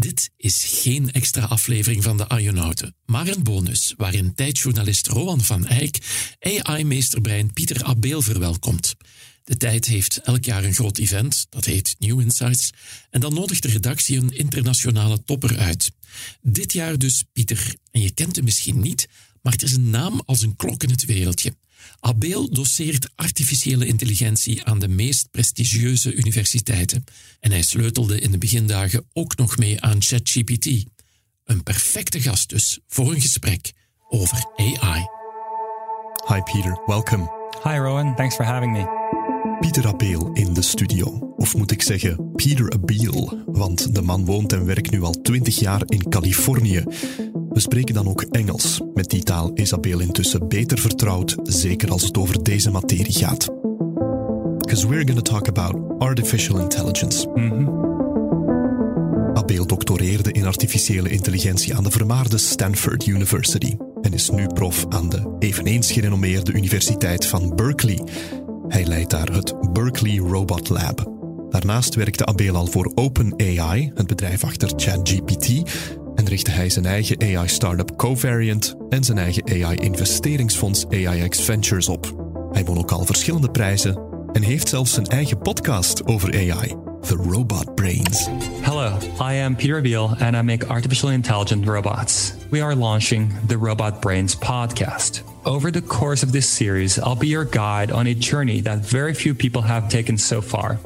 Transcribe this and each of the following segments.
Dit is geen extra aflevering van de Arjonauten, maar een bonus waarin tijdjournalist Rowan van Eyck AI-meesterbrein Pieter Abeel verwelkomt. De tijd heeft elk jaar een groot event, dat heet New Insights, en dan nodigt de redactie een internationale topper uit. Dit jaar dus Pieter, en je kent hem misschien niet, maar het is een naam als een klok in het wereldje. Abeel doseert artificiële intelligentie aan de meest prestigieuze universiteiten en hij sleutelde in de begindagen ook nog mee aan ChatGPT. Een perfecte gast dus voor een gesprek over AI. Hi Peter, welcome. Hi Rowan, thanks for having me. Pieter Abeel in de studio. Of moet ik zeggen Peter Abeel, want de man woont en werkt nu al 20 jaar in Californië. We spreken dan ook Engels. Met die taal is Abeel intussen beter vertrouwd, zeker als het over deze materie gaat. Because we're going to talk about artificial intelligence. Abeel doctoreerde in artificiële intelligentie aan de vermaarde Stanford University en is nu prof aan de eveneens gerenommeerde Universiteit van Berkeley. Hij leidt daar het Berkeley Robot Lab. Daarnaast werkte Abeel al voor OpenAI, het bedrijf achter ChatGPT, en richtte hij zijn eigen AI-startup Covariant en zijn eigen AI-investeringsfonds AIX Ventures op. Hij won ook al verschillende prijzen en heeft zelfs zijn eigen podcast over AI, The Robot Brains. Hello, I am Peter Abeel and I make artificial intelligent robots. We are launching the Robot Brains podcast. Over the course of this series, I'll be your guide on a journey that very few people have taken so far.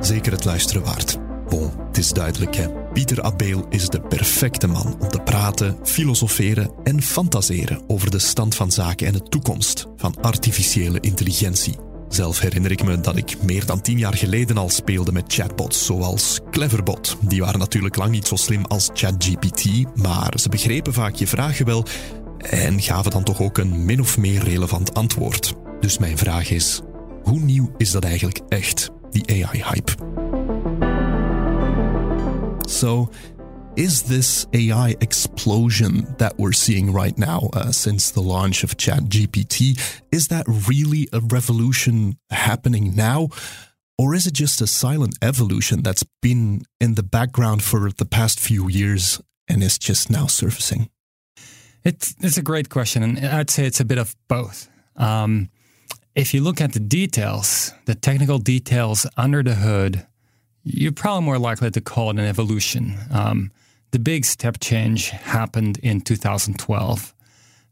Zeker het luisteren waard. Bon, het is duidelijk hè. Pieter Abeel is de perfecte man om te praten, filosoferen en fantaseren over de stand van zaken en de toekomst van artificiële intelligentie. Zelf herinner ik me dat ik meer dan tien jaar geleden al speelde met chatbots zoals Cleverbot. Die waren natuurlijk lang niet zo slim als ChatGPT, maar ze begrepen vaak je vragen wel en gaven dan toch ook een min of meer relevant antwoord. Dus mijn vraag is: hoe nieuw is dat eigenlijk echt, die AI-hype? So, is this AI explosion that we're seeing right now uh, since the launch of ChatGPT, is that really a revolution happening now? Or is it just a silent evolution that's been in the background for the past few years and is just now surfacing? It's, it's a great question, and I'd say it's a bit of both. Um, if you look at the details, the technical details under the hood, you're probably more likely to call it an evolution. Um, the big step change happened in 2012.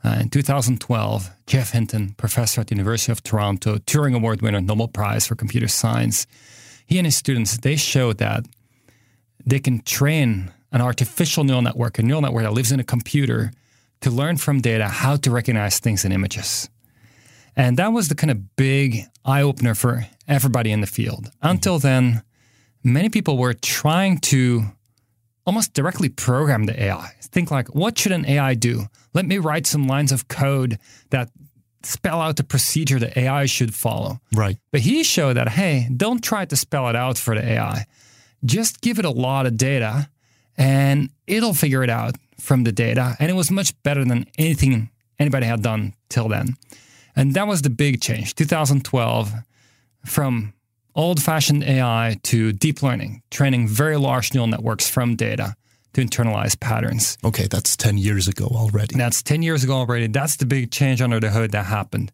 Uh, in 2012, Geoff Hinton, professor at the University of Toronto, Turing Award winner, Nobel Prize for Computer Science, he and his students they showed that they can train an artificial neural network, a neural network that lives in a computer, to learn from data how to recognize things in images. And that was the kind of big eye opener for everybody in the field. Until then, many people were trying to almost directly program the AI. Think like, what should an AI do? Let me write some lines of code that spell out the procedure the AI should follow. Right. But he showed that, hey, don't try to spell it out for the AI. Just give it a lot of data and it'll figure it out from the data. And it was much better than anything anybody had done till then. And that was the big change. 2012, from old fashioned AI to deep learning, training very large neural networks from data to internalize patterns. Okay, that's 10 years ago already. That's 10 years ago already. That's the big change under the hood that happened.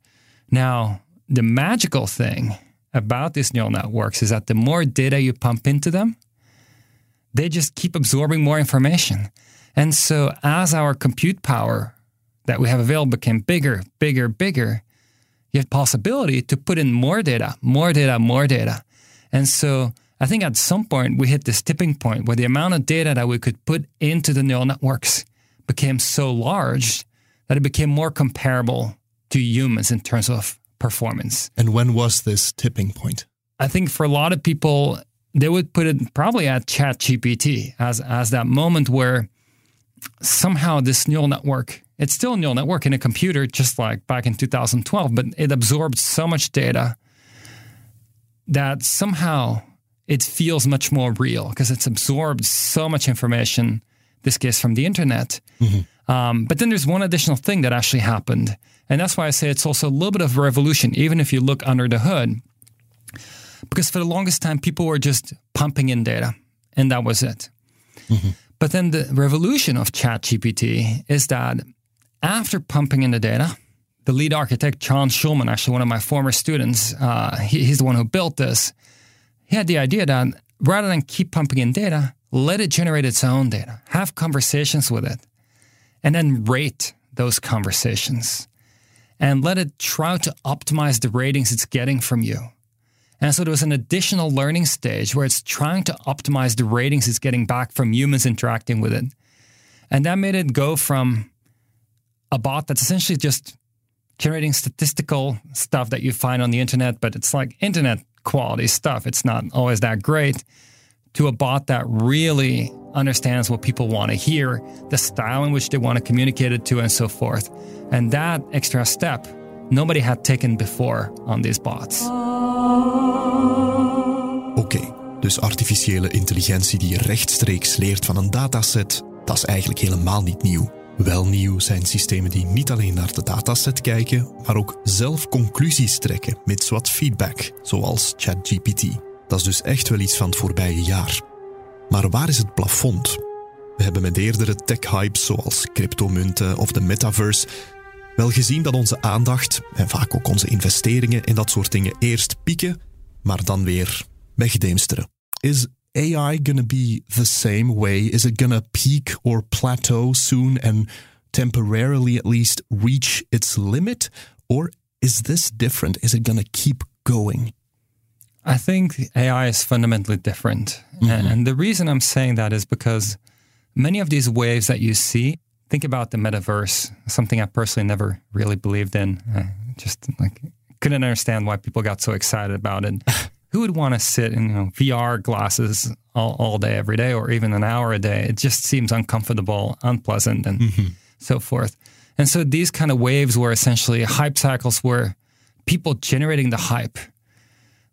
Now, the magical thing about these neural networks is that the more data you pump into them, they just keep absorbing more information. And so, as our compute power that we have available became bigger, bigger, bigger, you have possibility to put in more data, more data, more data. And so I think at some point we hit this tipping point where the amount of data that we could put into the neural networks became so large that it became more comparable to humans in terms of performance. And when was this tipping point? I think for a lot of people, they would put it probably at ChatGPT as, as that moment where somehow this neural network it's still a neural network in a computer, just like back in 2012, but it absorbed so much data that somehow it feels much more real because it's absorbed so much information, this case from the internet. Mm-hmm. Um, but then there's one additional thing that actually happened. And that's why I say it's also a little bit of a revolution, even if you look under the hood. Because for the longest time, people were just pumping in data, and that was it. Mm-hmm. But then the revolution of ChatGPT is that after pumping in the data, the lead architect, John Schulman, actually one of my former students, uh, he, he's the one who built this. He had the idea that rather than keep pumping in data, let it generate its own data, have conversations with it, and then rate those conversations and let it try to optimize the ratings it's getting from you. And so there was an additional learning stage where it's trying to optimize the ratings it's getting back from humans interacting with it. And that made it go from a bot that's essentially just generating statistical stuff that you find on the internet, but it's like internet quality stuff. It's not always that great. To a bot that really understands what people want to hear, the style in which they want to communicate it to, and so forth. And that extra step nobody had taken before on these bots. Oh. Oké, dus artificiële intelligentie die rechtstreeks leert van een dataset, dat is eigenlijk helemaal niet nieuw. Wel nieuw zijn systemen die niet alleen naar de dataset kijken, maar ook zelf conclusies trekken met wat feedback, zoals ChatGPT. Dat is dus echt wel iets van het voorbije jaar. Maar waar is het plafond? We hebben met eerdere tech-hypes zoals cryptomunten of de metaverse wel gezien dat onze aandacht en vaak ook onze investeringen in dat soort dingen eerst pieken, maar dan weer Is AI going to be the same way? Is it going to peak or plateau soon and temporarily at least reach its limit? Or is this different? Is it going to keep going? I think AI is fundamentally different. Mm-hmm. And, and the reason I'm saying that is because many of these waves that you see, think about the metaverse, something I personally never really believed in. I just like couldn't understand why people got so excited about it. who would want to sit in you know, VR glasses all, all day, every day, or even an hour a day? It just seems uncomfortable, unpleasant, and mm-hmm. so forth. And so these kind of waves were essentially hype cycles where people generating the hype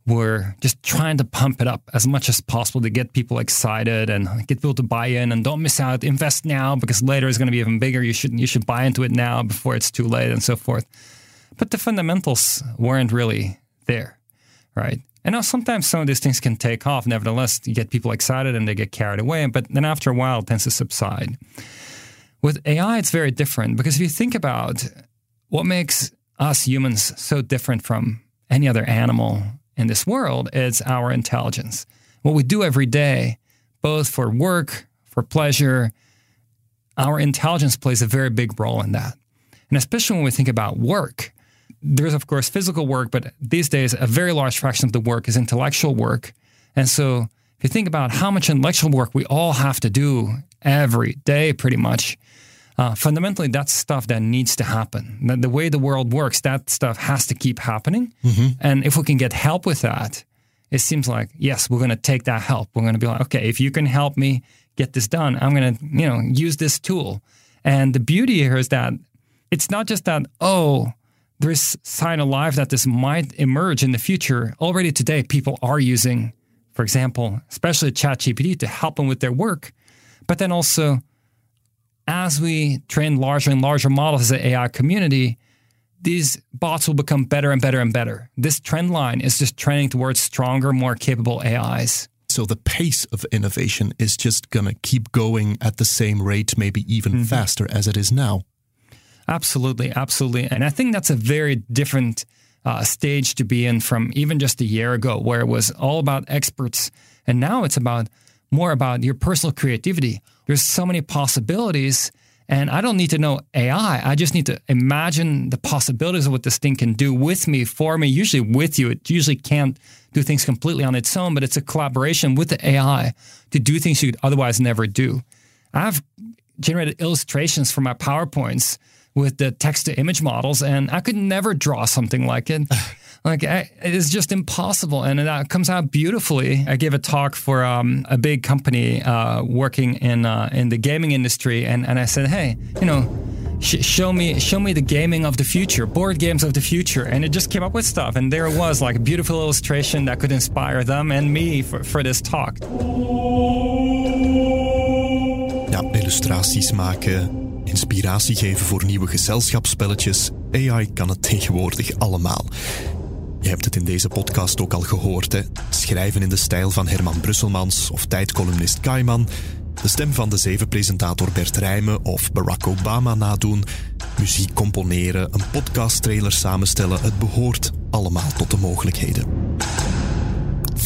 were just trying to pump it up as much as possible to get people excited and get people to buy in and don't miss out invest now because later it's going to be even bigger you should you should buy into it now before it's too late and so forth but the fundamentals weren't really there right and now sometimes some of these things can take off. Nevertheless, you get people excited and they get carried away. But then after a while, it tends to subside. With AI, it's very different because if you think about what makes us humans so different from any other animal in this world, it's our intelligence. What we do every day, both for work, for pleasure, our intelligence plays a very big role in that. And especially when we think about work, there's of course physical work, but these days a very large fraction of the work is intellectual work. And so if you think about how much intellectual work we all have to do every day, pretty much, uh, fundamentally that's stuff that needs to happen. The, the, way the world works, that stuff has to keep happening. Mm-hmm. And if we can get help with that, it seems like yes, we're going to take that help. We're going to be like, okay, if you can help me get this done, I'm going to you know use this tool. And the beauty here is that it's not just that oh there's sign alive that this might emerge in the future. Already today, people are using, for example, especially ChatGPT to help them with their work. But then also, as we train larger and larger models as an AI community, these bots will become better and better and better. This trend line is just trending towards stronger, more capable AIs. So the pace of innovation is just going to keep going at the same rate, maybe even mm-hmm. faster as it is now. Absolutely, absolutely. And I think that's a very different uh, stage to be in from even just a year ago, where it was all about experts. And now it's about more about your personal creativity. There's so many possibilities. And I don't need to know AI. I just need to imagine the possibilities of what this thing can do with me, for me, usually with you. It usually can't do things completely on its own, but it's a collaboration with the AI to do things you could otherwise never do. I've generated illustrations for my PowerPoints with the text to image models, and I could never draw something like it. like I, it is just impossible, and that comes out beautifully. I gave a talk for um, a big company uh, working in uh, in the gaming industry, and, and I said, hey, you know. Sh- show me, show me the gaming of the future, board games of the future, and it just came up with stuff. And there it was, like a beautiful illustration that could inspire them and me for, for this talk. Ja, illustraties maken, inspiratie geven voor nieuwe gezelschapsspelletjes. AI kan het tegenwoordig allemaal. Je hebt het in deze podcast ook al gehoord, hè? Schrijven in de stijl van Herman Brusselmans of tijdcolumnist Kaiman. De stem van de zevenpresentator Bert Rijmen of Barack Obama nadoen, muziek componeren, een podcasttrailer samenstellen, het behoort allemaal tot de mogelijkheden.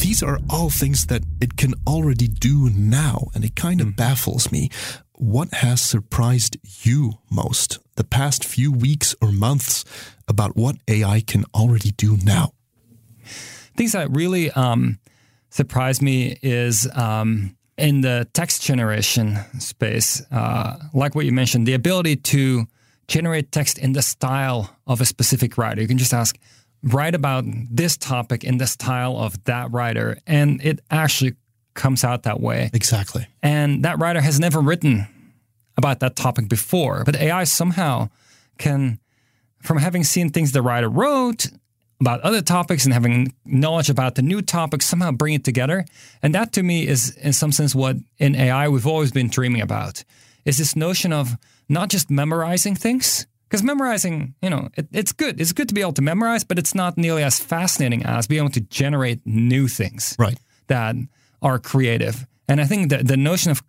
These are all things that it can already do now, and it kind of baffles me. What has surprised you most the past few weeks or months about what AI can already do now? Things that really um, surprised me is um, in the text generation space, uh, like what you mentioned, the ability to generate text in the style of a specific writer. You can just ask, write about this topic in the style of that writer, and it actually comes out that way. Exactly. And that writer has never written about that topic before, but AI somehow can, from having seen things the writer wrote, about other topics and having knowledge about the new topics, somehow bring it together. And that to me is, in some sense, what in AI we've always been dreaming about is this notion of not just memorizing things. Because memorizing, you know, it, it's good. It's good to be able to memorize, but it's not nearly as fascinating as being able to generate new things Right. that are creative. And I think that the notion of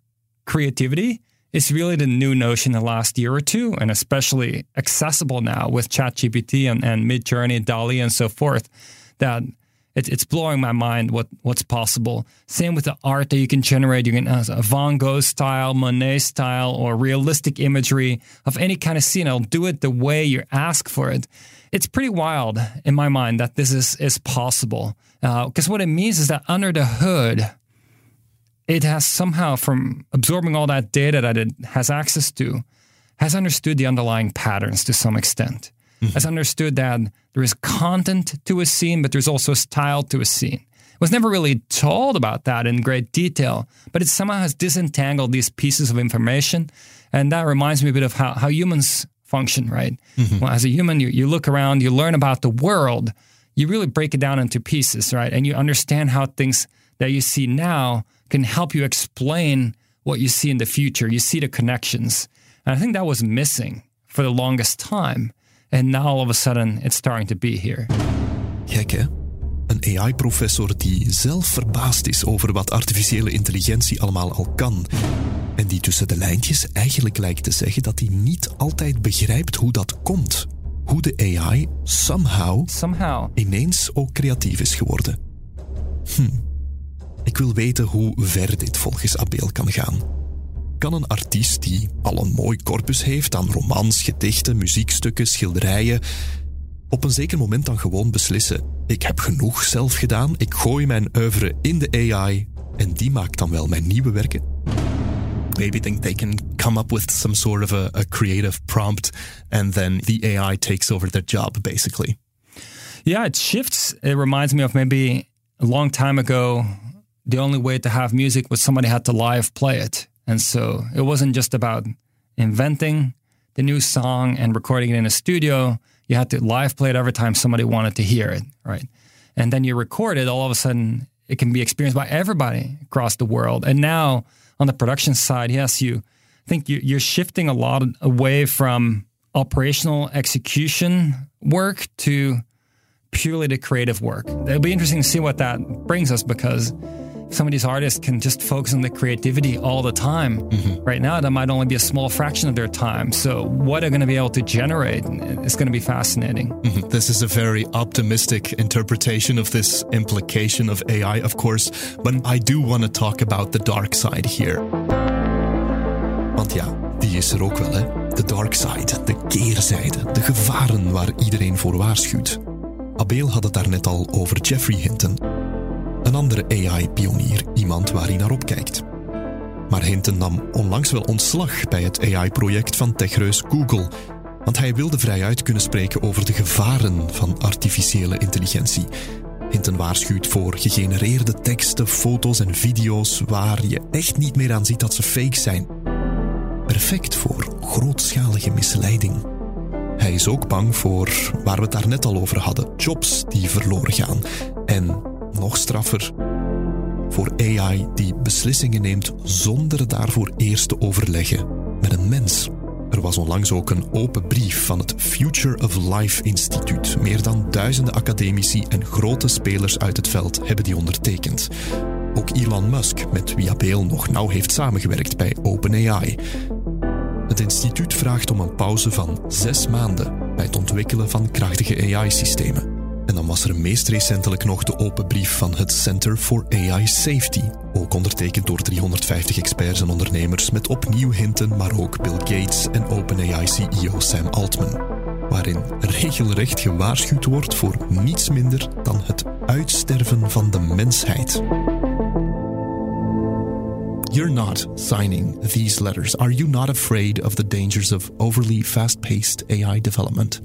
creativity is really the new notion in the last year or two, and especially accessible now with ChatGPT and, and Midjourney, DALL-E, and so forth. That it, it's blowing my mind what what's possible. Same with the art that you can generate. You can have a Van Gogh style, Monet style, or realistic imagery of any kind of scene. I'll do it the way you ask for it. It's pretty wild in my mind that this is is possible. Uh, because what it means is that under the hood, it has somehow, from absorbing all that data that it has access to, has understood the underlying patterns to some extent. Has understood that there is content to a scene, but there's also style to a scene. It was never really told about that in great detail, but it somehow has disentangled these pieces of information. And that reminds me a bit of how, how humans function, right? Mm-hmm. Well, as a human, you, you look around, you learn about the world, you really break it down into pieces, right? And you understand how things that you see now can help you explain what you see in the future. You see the connections. And I think that was missing for the longest time. And now all of a sudden it's starting to be here. Gek hè? Een AI-professor die zelf verbaasd is over wat artificiële intelligentie allemaal al kan. En die tussen de lijntjes eigenlijk lijkt te zeggen dat hij niet altijd begrijpt hoe dat komt. Hoe de AI somehow Somehow. ineens ook creatief is geworden. Hm. Ik wil weten hoe ver dit volgens Abel kan gaan. Kan een artiest die al een mooi corpus heeft aan romans, gedichten, muziekstukken, schilderijen, op een zeker moment dan gewoon beslissen: ik heb genoeg zelf gedaan, ik gooi mijn oeuvre in de AI en die maakt dan wel mijn nieuwe werken? Maybe think they can come up with some sort of a, a creative prompt and then the AI takes over their job, basically. Yeah, it shifts. It reminds me of maybe a long time ago, the only way to have music was somebody had to live play it. And so it wasn't just about inventing the new song and recording it in a studio. You had to live play it every time somebody wanted to hear it, right? And then you record it, all of a sudden it can be experienced by everybody across the world. And now on the production side, yes, you I think you, you're shifting a lot away from operational execution work to purely the creative work. It'll be interesting to see what that brings us because some of these artists can just focus on the creativity all the time. Right now, that might only be a small fraction of their time. So, what they're going to be able to generate is going to be fascinating. This is a very optimistic interpretation of this implication of AI, of course, but I do want to talk about the dark side here. Want ja, die is er ook wel, hè? De dark side, de keerzijde, de gevaren waar iedereen voor waarschuwt. Abbeel had het daarnet al over Geoffrey Hinton. Een andere AI-pionier, iemand waar hij naar opkijkt. Maar Hinton nam onlangs wel ontslag bij het AI-project van techreus Google, want hij wilde vrijuit kunnen spreken over de gevaren van artificiële intelligentie. Hinton waarschuwt voor gegenereerde teksten, foto's en video's waar je echt niet meer aan ziet dat ze fake zijn. Perfect voor grootschalige misleiding. Hij is ook bang voor waar we het daarnet al over hadden: jobs die verloren gaan. En nog straffer, voor AI die beslissingen neemt zonder daarvoor eerst te overleggen met een mens. Er was onlangs ook een open brief van het Future of Life Instituut. Meer dan duizenden academici en grote spelers uit het veld hebben die ondertekend. Ook Elon Musk, met wie Abel nog nauw heeft samengewerkt bij OpenAI. Het instituut vraagt om een pauze van zes maanden bij het ontwikkelen van krachtige AI-systemen. Dan was er meest recentelijk nog de open brief van het Center for AI Safety, ook ondertekend door 350 experts en ondernemers met opnieuw hinten, maar ook Bill Gates en OpenAI-CEO Sam Altman, waarin regelrecht gewaarschuwd wordt voor niets minder dan het uitsterven van de mensheid. You're not signing these letters. Are you not afraid of the dangers of overly fast paced AI development?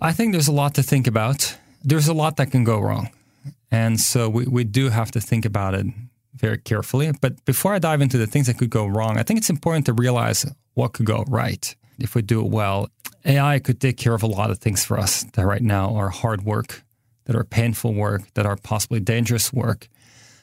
I think there's a lot to think about. There's a lot that can go wrong. And so we, we do have to think about it very carefully. But before I dive into the things that could go wrong, I think it's important to realize what could go right if we do it well. AI could take care of a lot of things for us that right now are hard work, that are painful work, that are possibly dangerous work.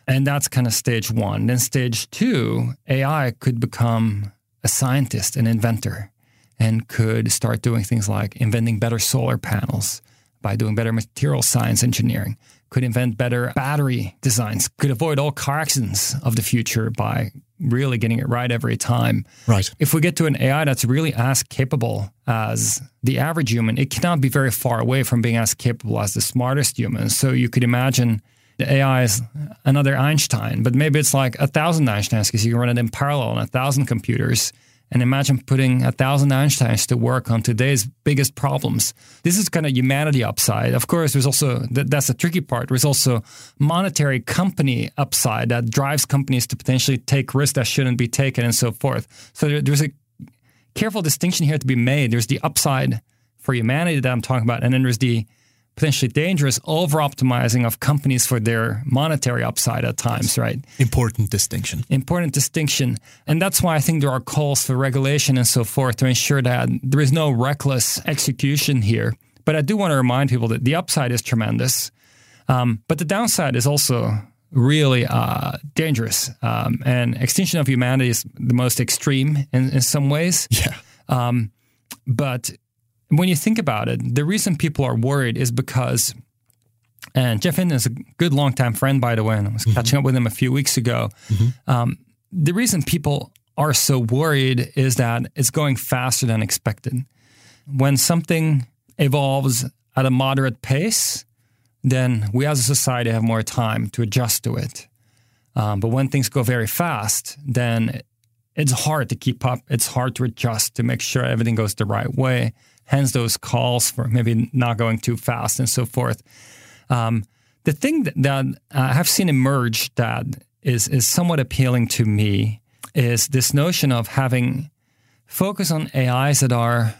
And that's kind of stage one. Then stage two, AI could become a scientist, an inventor and could start doing things like inventing better solar panels by doing better material science engineering, could invent better battery designs, could avoid all car accidents of the future by really getting it right every time. Right. If we get to an AI that's really as capable as the average human, it cannot be very far away from being as capable as the smartest human. So you could imagine the AI is another Einstein, but maybe it's like a thousand Einsteins because you can run it in parallel on a thousand computers and imagine putting a thousand Einsteins to work on today's biggest problems. This is kind of humanity upside. Of course, there's also that's the tricky part. There's also monetary company upside that drives companies to potentially take risks that shouldn't be taken and so forth. So there's a careful distinction here to be made. There's the upside for humanity that I'm talking about, and then there's the potentially dangerous over optimizing of companies for their monetary upside at times, right? Important distinction. Important distinction. And that's why I think there are calls for regulation and so forth to ensure that there is no reckless execution here. But I do want to remind people that the upside is tremendous, um, but the downside is also really uh, dangerous. Um, and extinction of humanity is the most extreme in, in some ways. Yeah. Um, but when you think about it, the reason people are worried is because, and Geoff Hinton is a good longtime friend, by the way, and I was mm-hmm. catching up with him a few weeks ago. Mm-hmm. Um, the reason people are so worried is that it's going faster than expected. When something evolves at a moderate pace, then we as a society have more time to adjust to it. Um, but when things go very fast, then it's hard to keep up. It's hard to adjust to make sure everything goes the right way hence those calls for maybe not going too fast and so forth. Um, the thing that, that I have seen emerge that is is somewhat appealing to me is this notion of having focus on AIs that are,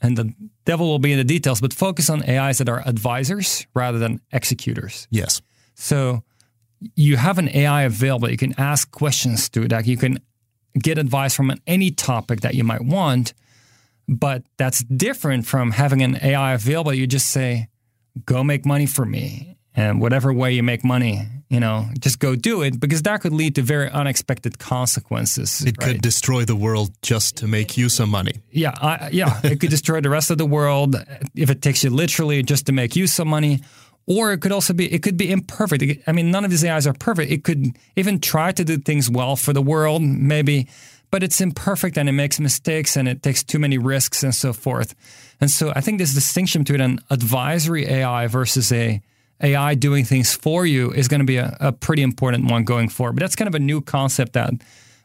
and the devil will be in the details, but focus on AIs that are advisors rather than executors. Yes. So you have an AI available. You can ask questions to it. Like you can get advice from any topic that you might want but that's different from having an AI available. You just say, go make money for me. And whatever way you make money, you know, just go do it because that could lead to very unexpected consequences. It right? could destroy the world just to make you some money. Yeah, I, yeah, it could destroy the rest of the world if it takes you literally just to make you some money. Or it could also be it could be imperfect. I mean, none of these AIs are perfect. It could even try to do things well for the world, maybe but it's imperfect and it makes mistakes and it takes too many risks and so forth. And so I think this distinction between an advisory AI versus a AI doing things for you is going to be a, a pretty important one going forward. But that's kind of a new concept that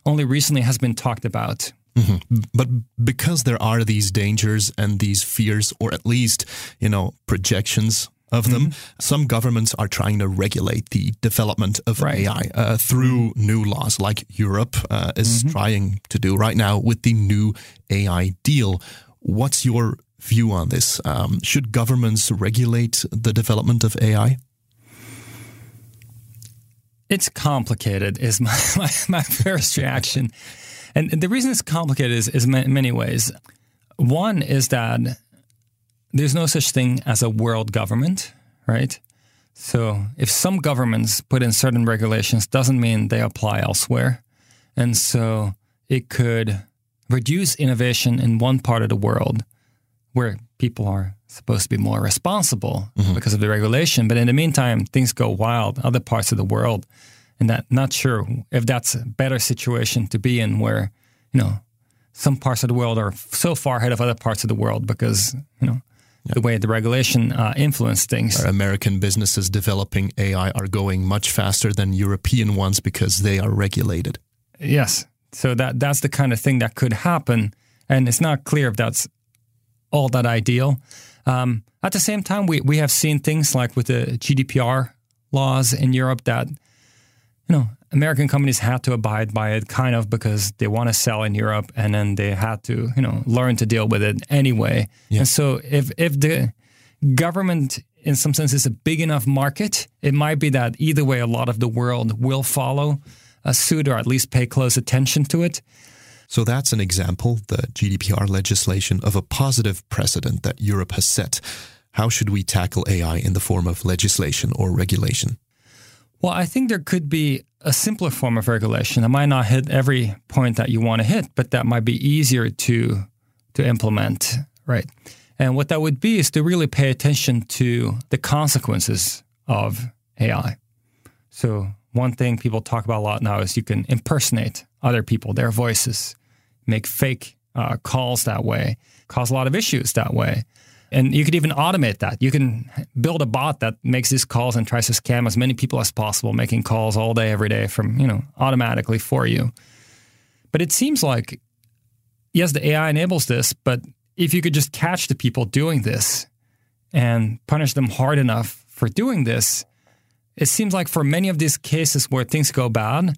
only recently has been talked about. Mm-hmm. But because there are these dangers and these fears, or at least, you know, projections of them. Mm-hmm. Some governments are trying to regulate the development of right. AI uh, through mm-hmm. new laws, like Europe uh, is mm-hmm. trying to do right now with the new AI deal. What's your view on this? Um, should governments regulate the development of AI? It's complicated, is my, my, my first reaction. And the reason it's complicated is, is in many ways. One is that there's no such thing as a world government, right? So if some governments put in certain regulations, doesn't mean they apply elsewhere. And so it could reduce innovation in one part of the world where people are supposed to be more responsible mm-hmm. because of the regulation. But in the meantime, things go wild other parts of the world, and that not sure if that's a better situation to be in, where you know some parts of the world are so far ahead of other parts of the world because you know the way the regulation uh, influence things. Our American businesses developing AI are going much faster than European ones because they are regulated. Yes. So that that's the kind of thing that could happen, and it's not clear if that's all that ideal. Um, at the same time, we we have seen things like with the GDPR laws in Europe that you know American companies had to abide by it, kind of because they want to sell in Europe, and then they had to you know learn to deal with it anyway. And so if if the government in some sense is a big enough market, it might be that either way, a lot of the world will follow a suit or at least pay close attention to it. So that's an example, the GDPR legislation, of a positive precedent that Europe has set. How should we tackle AI in the form of legislation or regulation? Well, I think there could be a simpler form of regulation that might not hit every point that you want to hit, but that might be easier to to implement, right? And what that would be is to really pay attention to the consequences of AI. So one thing people talk about a lot now is you can impersonate other people, their voices, make fake uh, calls that way, cause a lot of issues that way. And you could even automate that. You can build a bot that makes these calls and tries to scam as many people as possible, making calls all day, every day from, you know, automatically for you. But it seems like, yes, the AI enables this, but if you could just catch the people doing this and punish them hard enough for doing this, it seems like for many of these cases where things go bad,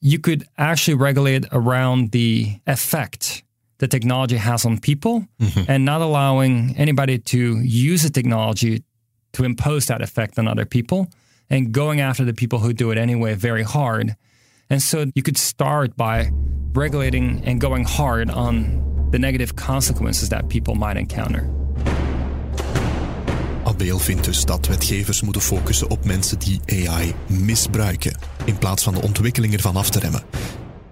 you could actually regulate around the effect the technology has on people mm-hmm. and not allowing anybody to use the technology to impose that effect on other people and going after the people who do it anyway very hard. And so you could start by regulating and going hard on the negative consequences that people might encounter. Abbeel vindt dus dat wetgevers moeten focussen op mensen die AI misbruiken, in plaats van de ontwikkeling ervan af te remmen.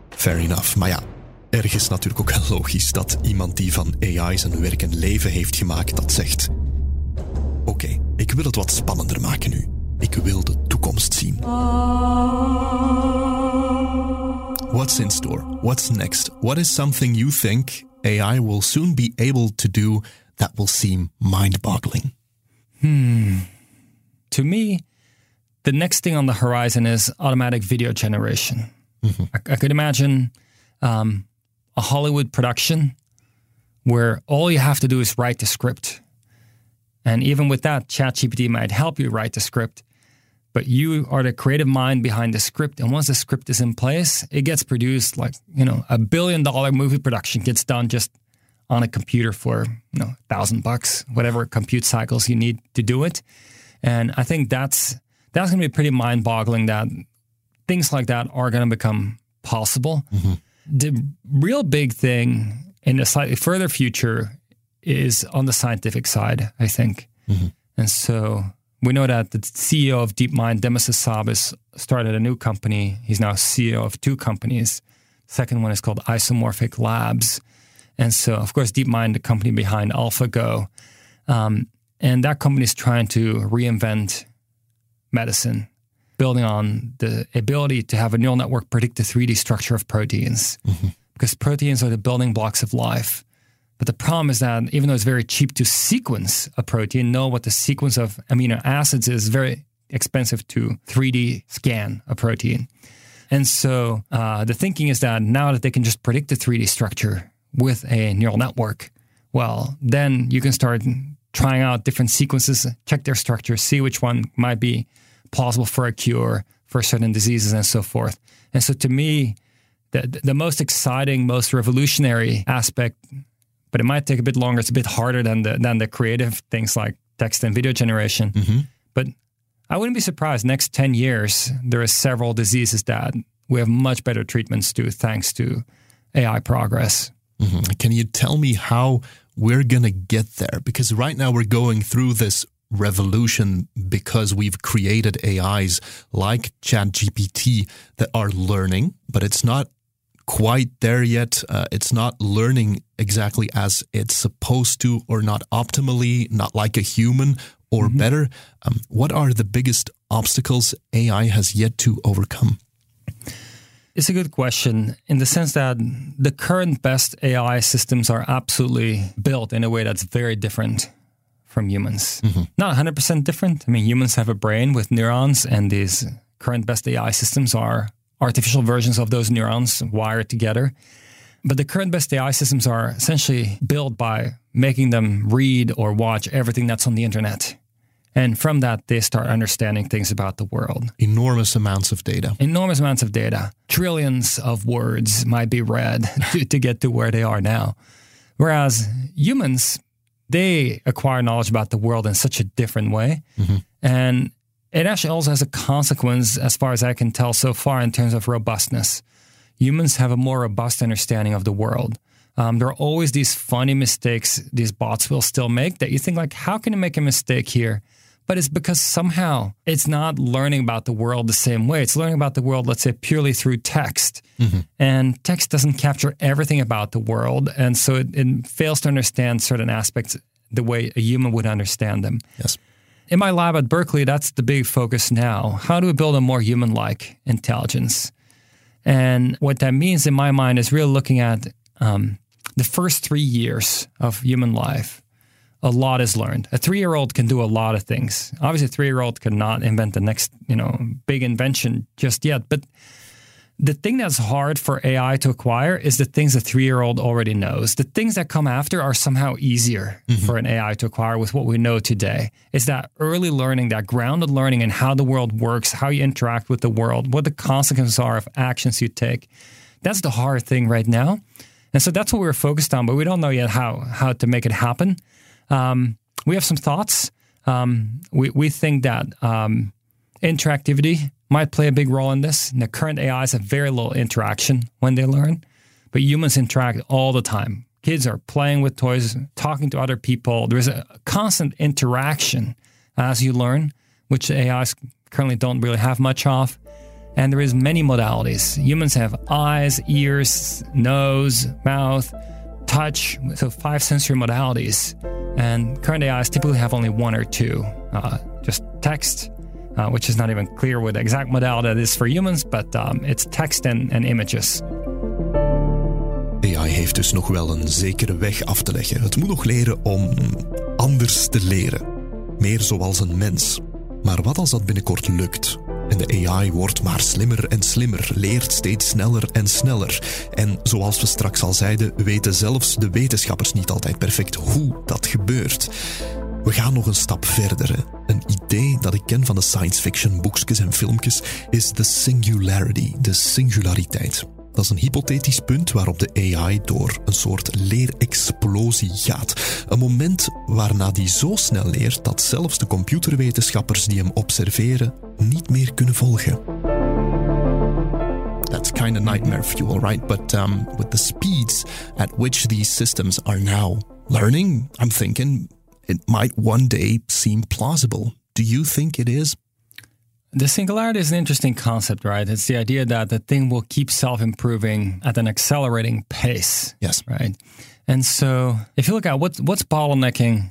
Fair enough, maar ja, ergens natuurlijk ook wel logisch dat iemand die van AI zijn werk en leven heeft gemaakt dat zegt. Oké, ik wil het wat spannender maken nu. Ik wil de toekomst zien. What's in store? What's next? What is something you think AI will soon be able to do that will seem mind-boggling? To me, the next thing on the horizon is automatic video generation. I, I could imagine um, a Hollywood production where all you have to do is write the script. And even with that, ChatGPT might help you write the script, but you are the creative mind behind the script. And once the script is in place, it gets produced like, you know, a billion dollar movie production gets done just on a computer for, you know, a thousand bucks, whatever compute cycles you need to do it. And I think that's that's going to be pretty mind boggling that things like that are going to become possible. Mm-hmm. The real big thing in a slightly further future is on the scientific side, I think. And so we know that the CEO of DeepMind, Demis Hassabis, started a new company. He's now CEO of two companies. Second one is called Isomorphic Labs. And so, of course, DeepMind, the company behind AlphaGo, um, and that company is trying to reinvent medicine, building on the ability to have a neural network predict the 3D structure of proteins. Because proteins are the building blocks of life. But the problem is that even though it's very cheap to sequence a protein, know what the sequence of amino acids is very expensive to 3D scan a protein. And so uh, the thinking is that now that they can just predict the 3D structure with a neural network, well, then you can start trying out different sequences, check their structure, see which one might be plausible for a cure for certain diseases and so forth. And so to me, the, the most exciting, most revolutionary aspect, but it might take a bit longer, it's a bit harder than the, than the creative things like text and video generation. Mm-hmm. But I wouldn't be surprised next 10 years, there are several diseases that we have much better treatments to thanks to AI progress. Mm-hmm. Can you tell me how we're going to get there? Because right now we're going through this revolution because we've created AIs like ChatGPT that are learning, but it's not quite there yet. Uh, it's not learning exactly as it's supposed to, or not optimally, not like a human, or mm-hmm. better. Um, what are the biggest obstacles AI has yet to overcome? It's a good question in the sense that the current best AI systems are absolutely built in a way that's very different from humans. Mm-hmm. Not 100% different. I mean, humans have a brain with neurons, and these current best AI systems are artificial versions of those neurons wired together. But the current best AI systems are essentially built by making them read or watch everything that's on the internet. And from that, they start understanding things about the world. Enormous amounts of data. Enormous amounts of data. Trillions of words might be read to, to get to where they are now. Whereas humans, they acquire knowledge about the world in such a different way. Mm-hmm. And it actually also has a consequence, as far as I can tell so far, in terms of robustness. Humans have a more robust understanding of the world. Um, there are always these funny mistakes these bots will still make that you think like, how can you make a mistake here? But it's because somehow it's not learning about the world the same way. It's learning about the world, let's say, purely through text. Mm-hmm. And text doesn't capture everything about the world. And so it, it fails to understand certain aspects the way a human would understand them. Yes. In my lab at Berkeley, that's the big focus now. How do we build a more human like intelligence? And what that means in my mind is really looking at um, the first three years of human life. A lot is learned. A three year old can do a lot of things. Obviously, a three year old cannot invent the next, you know, big invention just yet. But the thing that's hard for AI to acquire is the things a three year old already knows. The things that come after are somehow easier mm-hmm. for an AI to acquire with what we know today. It's that early learning, that grounded learning in how the world works, how you interact with the world, what the consequences are of actions you take. That's the hard thing right now. And so that's what we're focused on, but we don't know yet how, how to make it happen. Um, we have some thoughts. Um, we, we think that um, interactivity might play a big role in this. And the current AIs have very little interaction when they learn, but humans interact all the time. Kids are playing with toys, talking to other people. There's a constant interaction as you learn, which AIs currently don't really have much of. And there is many modalities. Humans have eyes, ears, nose, mouth, touch, so five sensory modalities. And current AIs typically have only one or two, uh, just text, uh, which is not even clear what the exact modality it is for humans, but um, it's text and, and images. AI heeft dus nog wel een zekere weg af te leggen. Het moet nog leren om anders te leren. Meer zoals een mens. Maar wat als dat binnenkort lukt? En de AI wordt maar slimmer en slimmer, leert steeds sneller en sneller. En zoals we straks al zeiden, weten zelfs de wetenschappers niet altijd perfect hoe dat gebeurt. We gaan nog een stap verder. Een idee dat ik ken van de science fiction boekjes en filmpjes is de singularity, de singulariteit. Dat is een hypothetisch punt waarop de AI door een soort leerexplosie gaat. Een moment waarna die zo snel leert dat zelfs de computerwetenschappers die hem observeren niet meer kunnen volgen. That's kind of nightmare fuel, right? But um, with the speeds at which these systems are now learning, I'm thinking it might one day seem plausible. Do you think it is? The singularity is an interesting concept, right? It's the idea that the thing will keep self improving at an accelerating pace. Yes. Right. And so if you look at what's, what's bottlenecking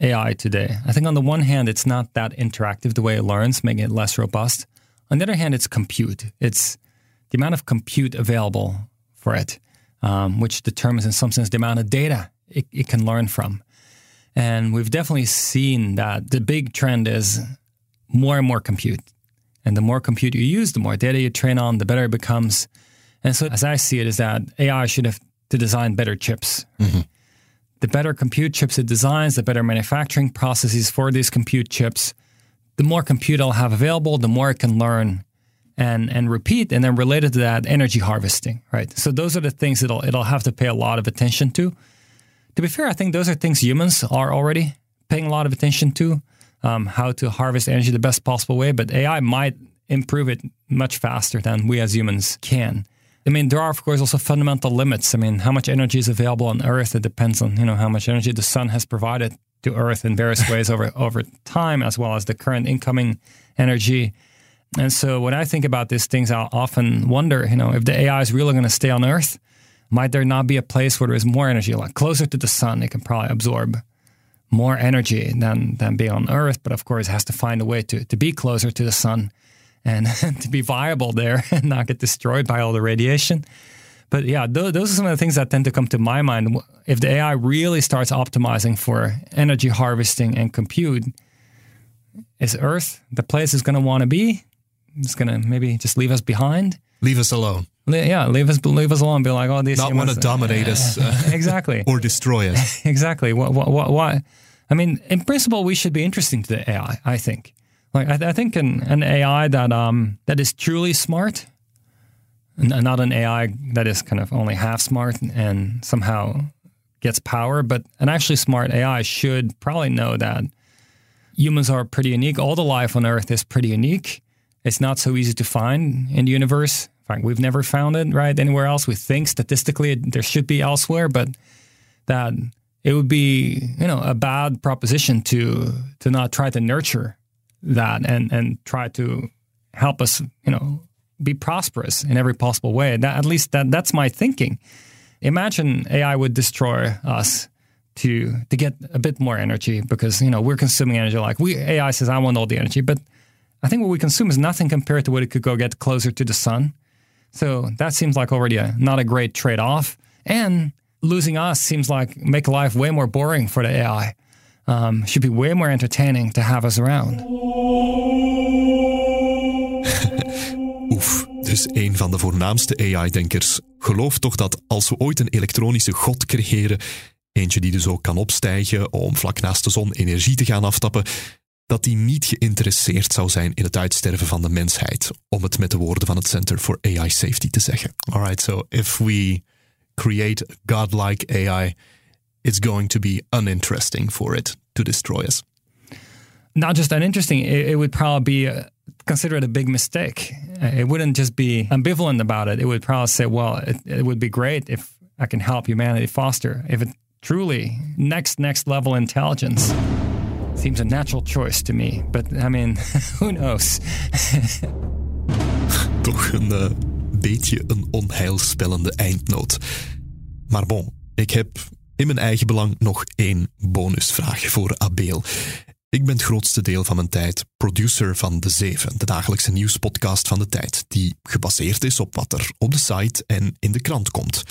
AI today, I think on the one hand, it's not that interactive the way it learns, making it less robust. On the other hand, it's compute. It's the amount of compute available for it, um, which determines, in some sense, the amount of data it, it can learn from. And we've definitely seen that the big trend is more and more compute. And the more compute you use, the more data you train on, the better it becomes. And so, as I see it, is that AI should have to design better chips. Mm-hmm. The better compute chips it designs, the better manufacturing processes for these compute chips, the more compute it'll have available, the more it can learn and and repeat. And then related to that, energy harvesting, right? So those are the things it'll it'll have to pay a lot of attention to. To be fair, I think those are things humans are already paying a lot of attention to um, how to harvest energy the best possible way, but AI might improve it much faster than we as humans can. I mean, there are of course also fundamental limits. I mean, how much energy is available on Earth? It depends on you know how much energy the sun has provided to Earth in various ways over over time, as well as the current incoming energy. And so when I think about these things, I often wonder, you know, if the AI is really going to stay on Earth, might there not be a place where there is more energy, like closer to the sun, it can probably absorb more energy than than being on Earth, but of course has to find a way to to be closer to the sun and to be viable there and not get destroyed by all the radiation. But yeah, th- those are some of the things that tend to come to my mind. If the AI really starts optimizing for energy harvesting and compute, is Earth the place it's going to want to be? It's going to maybe just leave us behind. Leave us alone. Yeah, leave us leave us alone. Be like, oh, these not want to dominate us, uh, exactly, or destroy us. exactly. What, what, what, what? I mean, in principle, we should be interesting to the AI. I think. Like, I, I think an, an AI that um that is truly smart, and not an AI that is kind of only half smart and somehow gets power, but an actually smart AI should probably know that humans are pretty unique. All the life on Earth is pretty unique. It's not so easy to find in the universe. In fact, we've never found it right anywhere else. We think statistically there should be elsewhere, but that it would be you know a bad proposition to to not try to nurture that and and try to help us you know be prosperous in every possible way. That at least that that's my thinking. Imagine AI would destroy us to to get a bit more energy because you know we're consuming energy like we AI says I want all the energy, but I think what we consume is nothing compared to what it could go get closer to the sun. So that seems like already a, not a great trade off. And losing us seems like make life way more boring for the AI. Um, should be way more entertaining to have us around. Oef, dus een van de voornaamste AI-denkers gelooft toch dat als we ooit een elektronische god creëren, eentje die dus ook kan opstijgen om vlak naast de zon energie te gaan aftappen, dat die niet geïnteresseerd zou zijn in het uitsterven van de mensheid, om het met de woorden van het Center for AI Safety te zeggen. Alright, so if we create godlike AI, it's going to be uninteresting for it to destroy us. Not just uninteresting, it, it would probably be a, considered a big mistake. Uh, it wouldn't just be ambivalent about it. It would probably say, well, it, it would be great if I can help humanity foster. If it truly next next level intelligence seems a natural choice to me. But I mean, who knows? Toch een uh, beetje een onheilspellende eindnoot. Maar bon, ik heb in mijn eigen belang nog één bonusvraag voor Abel. Ik ben het grootste deel van mijn tijd producer van De Zeven, de dagelijkse nieuwspodcast van de tijd, die gebaseerd is op wat er op de site en in de krant komt.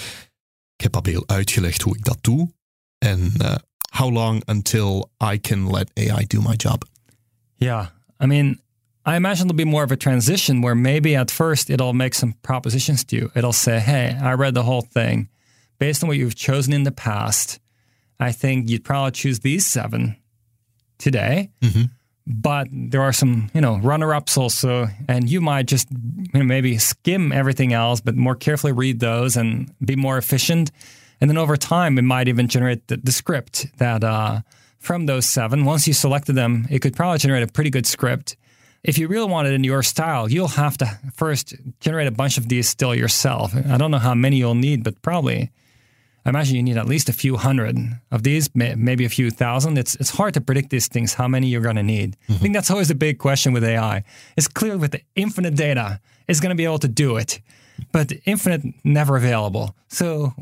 Ik heb Abel uitgelegd hoe ik dat doe en uh, how long until I can let AI do my job? Yeah, I mean, I imagine it'll be more of a transition where maybe at first it'll make some propositions to you. It'll say, hey, I read the whole thing. Based on what you've chosen in the past, I think you'd probably choose these seven today. Mm-hmm. But there are some, you know, runner-ups also, and you might just you know, maybe skim everything else, but more carefully read those and be more efficient. And then over time, it might even generate the, the script that uh, from those seven. Once you selected them, it could probably generate a pretty good script. If you really want it in your style, you'll have to first generate a bunch of these still yourself. I don't know how many you'll need, but probably I imagine you need at least a few hundred of these, maybe a few thousand. It's it's hard to predict these things, how many you're going to need. Mm-hmm. I think that's always a big question with AI. It's clear with the infinite data, it's going to be able to do it, but infinite never available. So,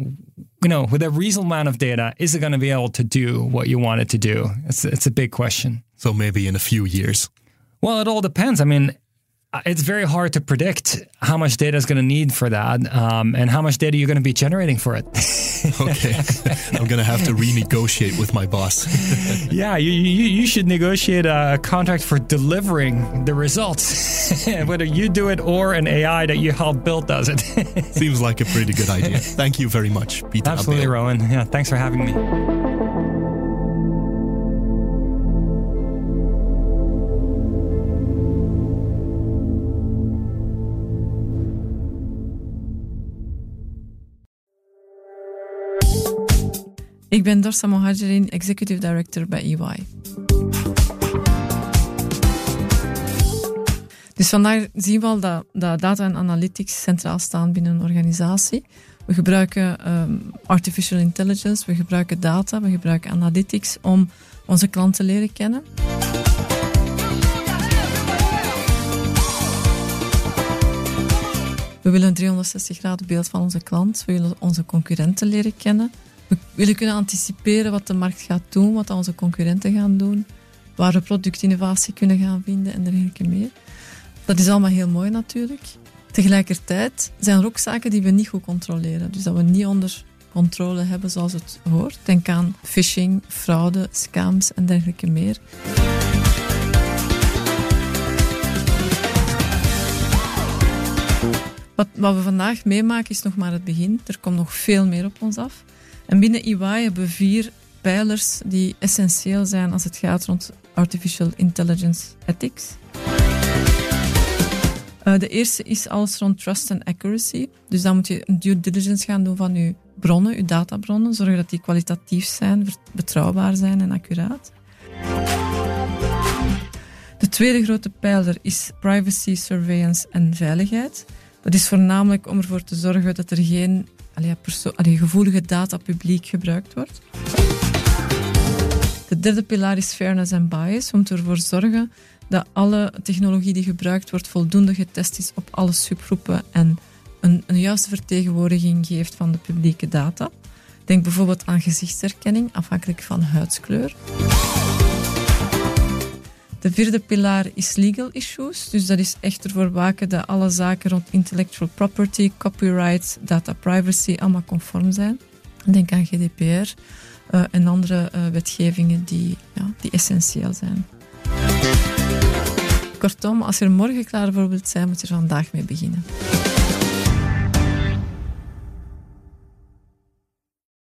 you know, with a reasonable amount of data, is it going to be able to do what you want it to do? It's it's a big question. So maybe in a few years. Well, it all depends. I mean, it's very hard to predict how much data is going to need for that um, and how much data you're going to be generating for it. okay. I'm going to have to renegotiate with my boss. yeah, you, you, you should negotiate a contract for delivering the results, whether you do it or an AI that you help build does it. Seems like a pretty good idea. Thank you very much, Pieter. Absolutely, Abbeel. Roan. Yeah, thanks for having me. Ik ben Dorsa Mohajerin, Executive Director bij EY. Dus vandaag zien we al dat, dat, data en analytics centraal staan binnen een organisatie. We gebruiken um, artificial intelligence, we gebruiken data, we gebruiken analytics om onze klanten te leren kennen. We willen een 360 graden beeld van onze klant. We willen onze concurrenten leren kennen. We willen kunnen anticiperen wat de markt gaat doen, wat onze concurrenten gaan doen, waar we productinnovatie kunnen gaan vinden en dergelijke meer. Dat is allemaal heel mooi natuurlijk. Tegelijkertijd zijn er ook zaken die we niet goed controleren. Dus dat we niet onder controle hebben zoals het hoort. Denk aan phishing, fraude, scams en dergelijke meer. Wat, wat we vandaag meemaken is nog maar het begin. Er komt nog veel meer op ons af. En binnen EY hebben we vier pijlers die essentieel zijn als het gaat rond artificial intelligence ethics. Uh, de eerste is alles rond trust and accuracy. Dus dan moet je een due diligence gaan doen van je bronnen, je databronnen. Zorgen dat die kwalitatief zijn, betrouwbaar zijn en accuraat. De tweede grote pijler is privacy, surveillance en veiligheid. Dat is voornamelijk om ervoor te zorgen dat er geen allee, gevoelige data publiek gebruikt wordt. De derde pilaar is fairness en bias. Moeten ervoor zorgen dat alle technologie die gebruikt wordt voldoende getest is op alle subgroepen en een, een juiste vertegenwoordiging geeft van de publieke data. Denk bijvoorbeeld aan gezichtsherkenning, afhankelijk van huidskleur. De vierde pilaar is legal issues. Dus dat is echt ervoor waken dat alle zaken rond intellectual property, copyright, data privacy allemaal conform zijn. Denk aan GDPR uh, en andere uh, wetgevingen die, ja, die essentieel zijn. Kortom, als je er morgen klaar voor wilt zijn, moet je er vandaag mee beginnen.